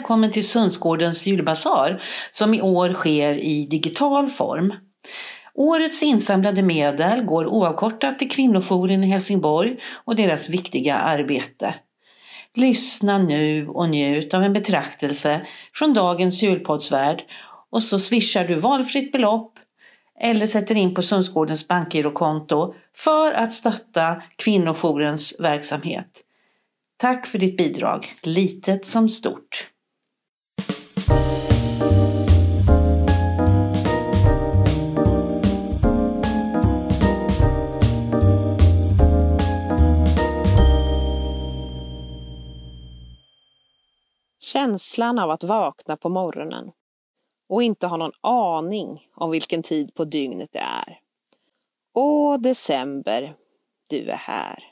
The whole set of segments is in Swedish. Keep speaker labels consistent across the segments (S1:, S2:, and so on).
S1: välkommen till Sundsgårdens julbasar som i år sker i digital form. Årets insamlade medel går oavkortat till kvinnojouren i Helsingborg och deras viktiga arbete. Lyssna nu och njut av en betraktelse från dagens julpoddsvärld och så swishar du valfritt belopp eller sätter in på Sundsgårdens bankgirokonto för att stötta kvinnojourens verksamhet. Tack för ditt bidrag, litet som stort.
S2: Känslan av att vakna på morgonen och inte ha någon aning om vilken tid på dygnet det är. Åh, december, du är här.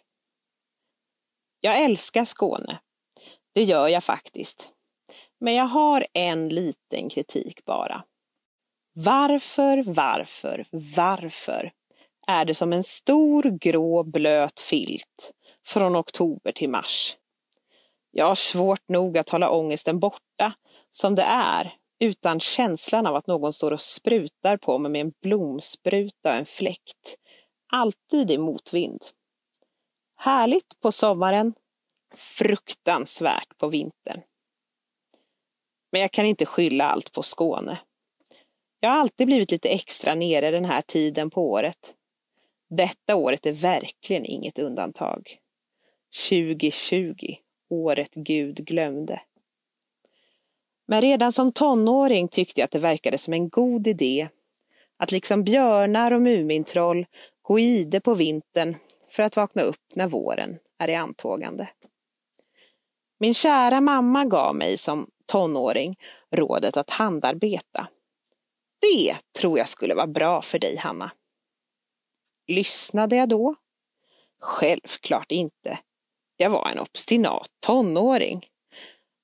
S2: Jag älskar Skåne. Det gör jag faktiskt. Men jag har en liten kritik bara. Varför, varför, varför är det som en stor grå blöt filt från oktober till mars? Jag har svårt nog att hålla ångesten borta som det är utan känslan av att någon står och sprutar på mig med en blomspruta och en fläkt. Alltid i motvind. Härligt på sommaren, fruktansvärt på vintern. Men jag kan inte skylla allt på Skåne. Jag har alltid blivit lite extra nere den här tiden på året. Detta året är verkligen inget undantag. 2020, året Gud glömde. Men redan som tonåring tyckte jag att det verkade som en god idé att liksom björnar och mumintroll gå i ide på vintern för att vakna upp när våren är i antågande. Min kära mamma gav mig som tonåring rådet att handarbeta. Det tror jag skulle vara bra för dig, Hanna. Lyssnade jag då? Självklart inte. Jag var en obstinat tonåring.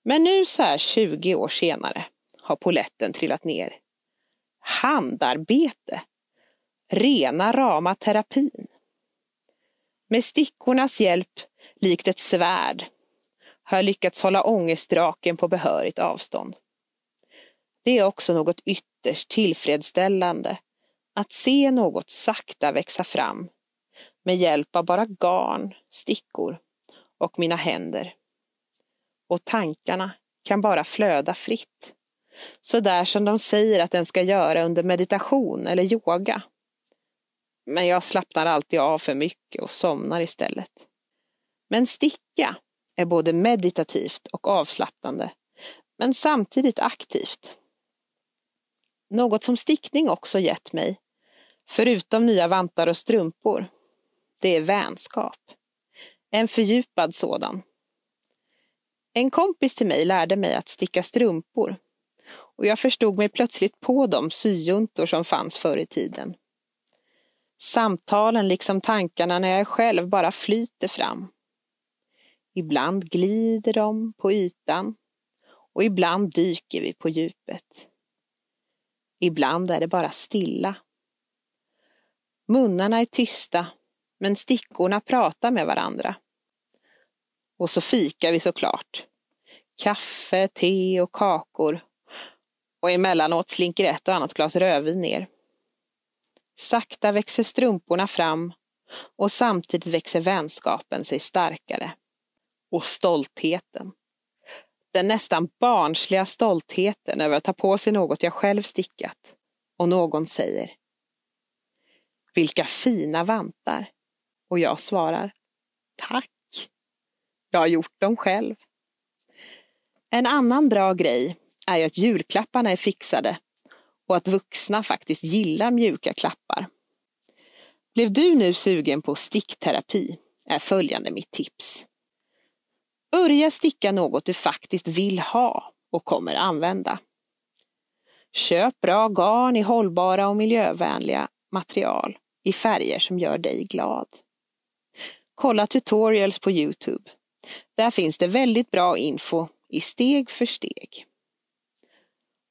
S2: Men nu så här 20 år senare har poletten trillat ner. Handarbete. Rena rama terapin. Med stickornas hjälp, likt ett svärd, har jag lyckats hålla ångestdraken på behörigt avstånd. Det är också något ytterst tillfredsställande att se något sakta växa fram med hjälp av bara garn, stickor och mina händer och tankarna kan bara flöda fritt. Så där som de säger att den ska göra under meditation eller yoga. Men jag slappnar alltid av för mycket och somnar istället. Men sticka är både meditativt och avslappnande, men samtidigt aktivt. Något som stickning också gett mig, förutom nya vantar och strumpor, det är vänskap. En fördjupad sådan. En kompis till mig lärde mig att sticka strumpor och jag förstod mig plötsligt på de syjuntor som fanns förr i tiden. Samtalen liksom tankarna när jag själv bara flyter fram. Ibland glider de på ytan och ibland dyker vi på djupet. Ibland är det bara stilla. Munnarna är tysta, men stickorna pratar med varandra. Och så fikar vi såklart. Kaffe, te och kakor. Och emellanåt slinker ett och annat glas rödvin ner. Sakta växer strumporna fram och samtidigt växer vänskapen sig starkare. Och stoltheten. Den nästan barnsliga stoltheten över att ta på sig något jag själv stickat. Och någon säger Vilka fina vantar! Och jag svarar Tack! Jag har gjort dem själv. En annan bra grej är ju att julklapparna är fixade och att vuxna faktiskt gillar mjuka klappar. Blev du nu sugen på stickterapi är följande mitt tips. Börja sticka något du faktiskt vill ha och kommer använda. Köp bra garn i hållbara och miljövänliga material i färger som gör dig glad. Kolla tutorials på Youtube där finns det väldigt bra info i steg för steg.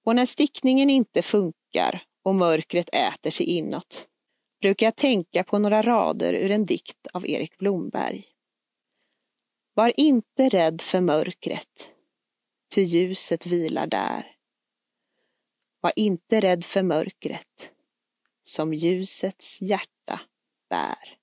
S2: Och när stickningen inte funkar och mörkret äter sig inåt brukar jag tänka på några rader ur en dikt av Erik Blomberg. Var inte rädd för mörkret. ty ljuset vilar där. Var inte rädd för mörkret, som ljusets hjärta bär.